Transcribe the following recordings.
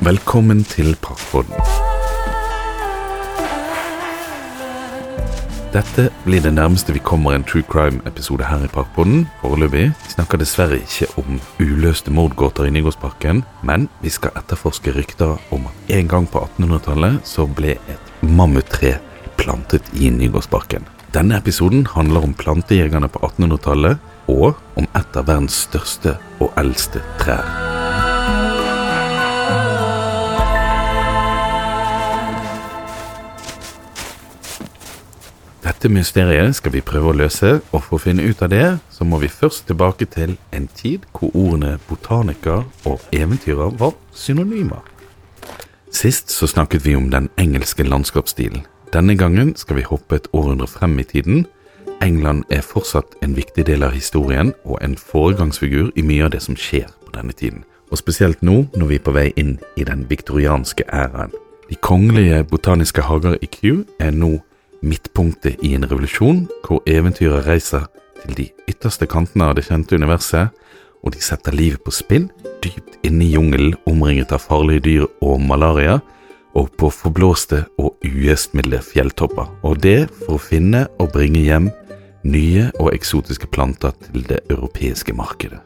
Velkommen til Parkpodden. Dette blir det nærmeste vi kommer en true crime-episode her i Parkpodden. Foreløpig. Vi snakker dessverre ikke om uløste mordgåter i Nygårdsparken, men vi skal etterforske rykter om at en gang på 1800-tallet så ble et mammuttre plantet i Nygårdsparken. Denne episoden handler om plantejegerne på 1800-tallet, og om et av verdens største og eldste trær. Dette mysteriet skal vi prøve å løse, og for å finne ut av det, så må vi først tilbake til en tid hvor ordene botaniker og eventyrer var synonymer. Sist så snakket vi om den engelske landskapsstilen. Denne gangen skal vi hoppe et århundre frem i tiden. England er fortsatt en viktig del av historien og en foregangsfigur i mye av det som skjer på denne tiden. Og spesielt nå når vi er på vei inn i den viktorianske æraen. De kongelige botaniske hager i Kew er nå midtpunktet i en revolusjon hvor eventyret reiser til de ytterste kantene av det kjente universet, og de setter livet på spill dypt inne i jungelen omringet av farlige dyr og malaria, og på forblåste og ugjestmilde fjelltopper, og det for å finne og bringe hjem nye og eksotiske planter til det europeiske markedet.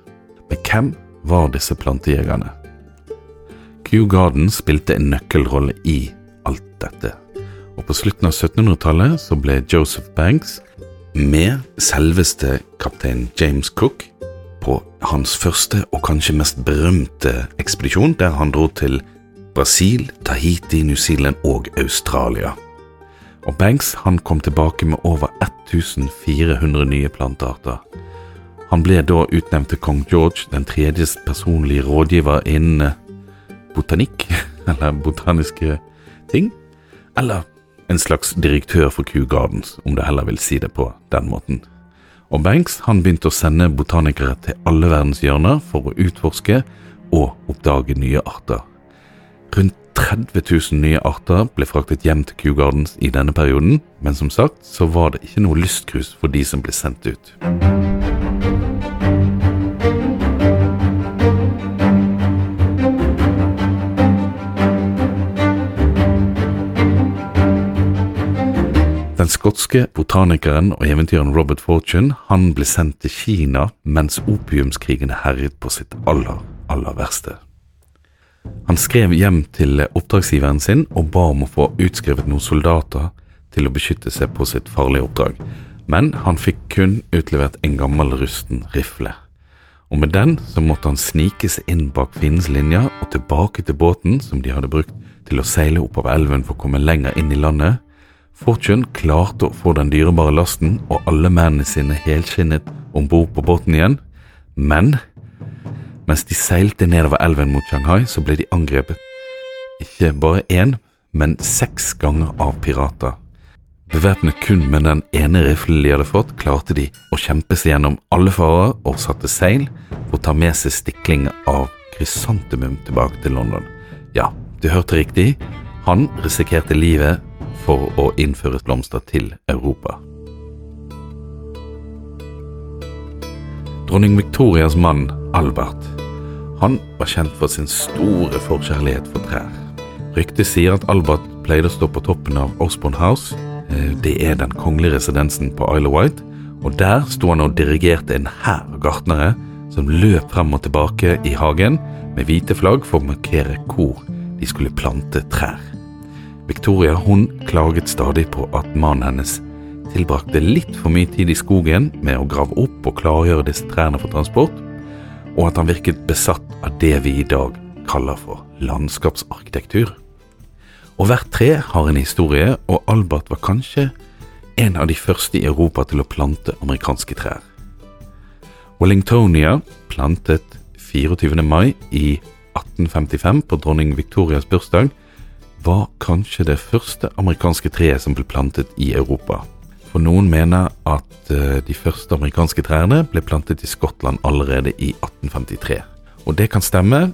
Men hvem var disse plantejegerne? Kew Garden spilte en nøkkelrolle i alt dette og på slutten av 1700-tallet så ble Joseph Banks med selveste kaptein James Cook på hans første og kanskje mest berømte ekspedisjon, der han dro til Brasil, Tahiti, New Zealand og Australia. Og Banks han kom tilbake med over 1400 nye plantearter. Han ble da utnevnt til kong George den tredjes personlige rådgiver innen botanikk, eller botaniske ting, eller en slags direktør for Kew Gardens, om du heller vil si det på den måten. Og Banks han begynte å sende botanikere til alle verdens hjørner for å utforske og oppdage nye arter. Rundt 30 000 nye arter ble fraktet hjem til Kew Gardens i denne perioden, men som sagt så var det ikke noe lystkrus for de som ble sendt ut. Den skotske botanikeren og eventyreren Robert Fortune han ble sendt til Kina mens opiumskrigene herjet på sitt aller, aller verste. Han skrev hjem til oppdragsgiveren sin og ba om å få utskrevet noen soldater til å beskytte seg på sitt farlige oppdrag, men han fikk kun utlevert en gammel, rusten rifle. Og med den så måtte han snike seg inn bak fiendens linjer og tilbake til båten som de hadde brukt til å seile oppover elven for å komme lenger inn i landet, Fortune klarte å få den dyrebare lasten og alle mennene sine helskinnet om bord på båten igjen, men mens de seilte nedover elven mot Shanghai, så ble de angrepet ikke bare én, men seks ganger av pirater. Bevæpnet kun med den ene riflen de hadde fått, klarte de å kjempe seg gjennom alle farer og satte seil for å ta med seg stikling av krysantemum tilbake til London. Ja, du hørte riktig, han risikerte livet for å innføre blomster til Europa. Dronning Victorias mann Albert han var kjent for sin store forkjærlighet for trær. Ryktet sier at Albert pleide å stå på toppen av Osborne House. Eh, det er den kongelige residensen på Isle of Wight. Og der sto han og dirigerte en hær gartnere som løp frem og tilbake i hagen med hvite flagg for å markere hvor de skulle plante trær. Victoria hun klaget stadig på at mannen hennes tilbrakte litt for mye tid i skogen med å grave opp og klargjøre disse trærne for transport, og at han virket besatt av det vi i dag kaller for landskapsarkitektur. Og hvert tre har en historie, og Albert var kanskje en av de første i Europa til å plante amerikanske trær. Wellingtonia plantet 24. mai i 1855 på dronning Victorias bursdag var kanskje det første amerikanske treet som ble plantet i Europa. For noen mener at eh, de første amerikanske trærne ble plantet i Skottland allerede i 1853. Og det kan stemme,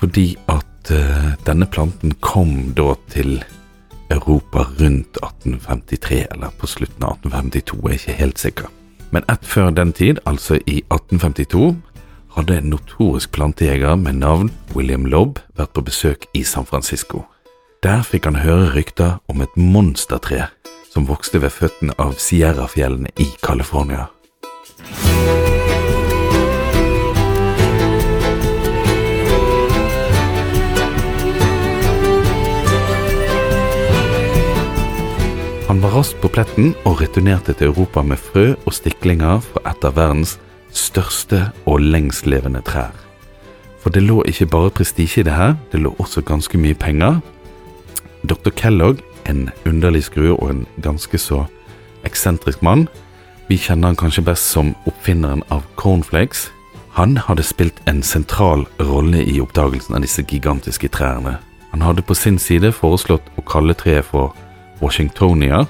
fordi at uh, denne planten kom da til Europa rundt 1853, eller på slutten av 1852, jeg er ikke helt sikker. Men ett før den tid, altså i 1852, hadde en notorisk plantejeger med navn William Lobb vært på besøk i San Francisco. Der fikk han høre rykter om et monstertre som vokste ved føttene av Sierra-fjellene i California. Han var raskt på pletten og returnerte til Europa med frø og stiklinger fra et av verdens største og lengstlevende trær. For det lå ikke bare prestisje i det her, det lå også ganske mye penger. Dr. Kellogg, en underlig skrue og en ganske så eksentrisk mann, vi kjenner han kanskje best som oppfinneren av cornflakes. Han hadde spilt en sentral rolle i oppdagelsen av disse gigantiske trærne. Han hadde på sin side foreslått å kalle treet for Washingtonia,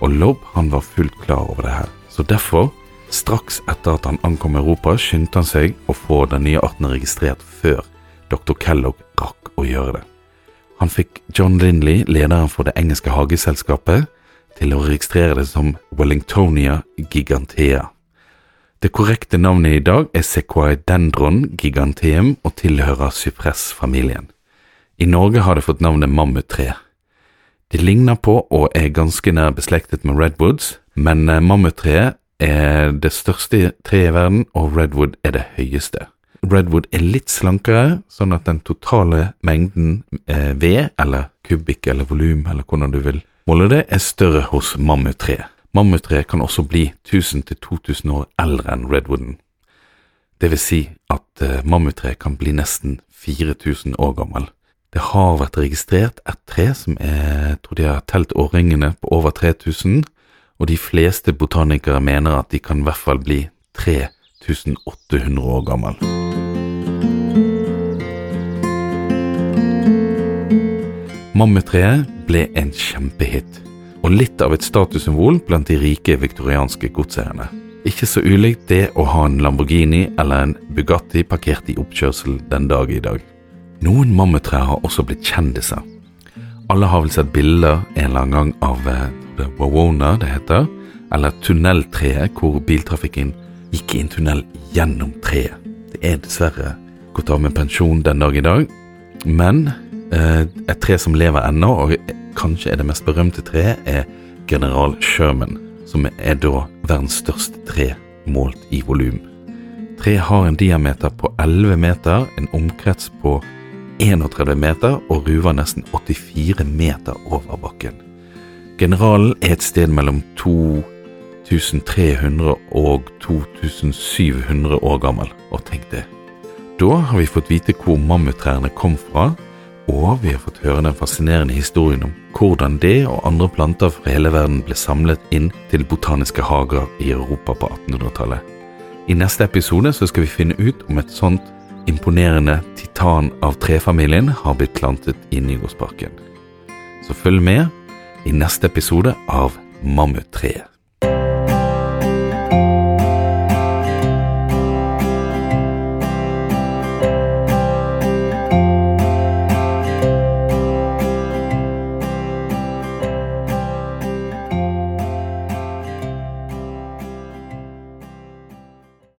og Lobb han var fullt klar over det her. Så derfor, straks etter at han ankom Europa, skyndte han seg å få den nye arten registrert før dr. Kellogg rakk å gjøre det. Han fikk John Lindley, lederen for det engelske hageselskapet, til å registrere det som Wellingtonia gigantea. Det korrekte navnet i dag er Sequoidendron giganteum og tilhører cypress-familien. I Norge har det fått navnet mammuttre. De ligner på og er ganske nær beslektet med redwoods, men mammuttreet er det største treet i verden, og redwood er det høyeste. Redwood er litt slankere, sånn at den totale mengden eh, ved, eller kubikk eller volum, eller hvordan du vil måle det, er større hos mammuttreet. Mammuttreet kan også bli 1000–2000 år eldre enn redwooden. Det vil si at eh, mammuttreet kan bli nesten 4000 år gammel. Det har vært registrert et tre som er, jeg tror de har telt årringene på over 3000, og de fleste botanikere mener at de kan i hvert fall bli 3800 år gammel. Mammuttreet ble en kjempehit, og litt av et statussymbol blant de rike viktorianske godseierne. Ikke så ulikt det å ha en Lamborghini eller en Bugatti parkert i oppkjørsel den dag i dag. Noen mammuttrær har også blitt kjendiser. Alle har vel sett bilder en eller annen gang av The Wawona, det heter, eller tunneltreet, hvor biltrafikken gikk i en tunnel gjennom treet. Det er dessverre gått av med pensjon den dag i dag, men eh, et tre som lever ennå, og kanskje er det mest berømte treet, er General Sherman, som er da verdens største tre målt i volum. Treet har en diameter på 11 meter, en omkrets på 31 meter og ruver nesten 84 meter over bakken. Generalen er et sted mellom 2300 og 2700 år gammel, og tenk det. Da har vi fått vite hvor mammuttrærne kom fra, og vi har fått høre den fascinerende historien om hvordan det og andre planter fra hele verden ble samlet inn til botaniske hager i Europa på 1800-tallet. I neste episode så skal vi finne ut om et sånt imponerende titan av trefamilien har blitt plantet i Nygårdsparken. Så følg med i neste episode av Mammuttreet.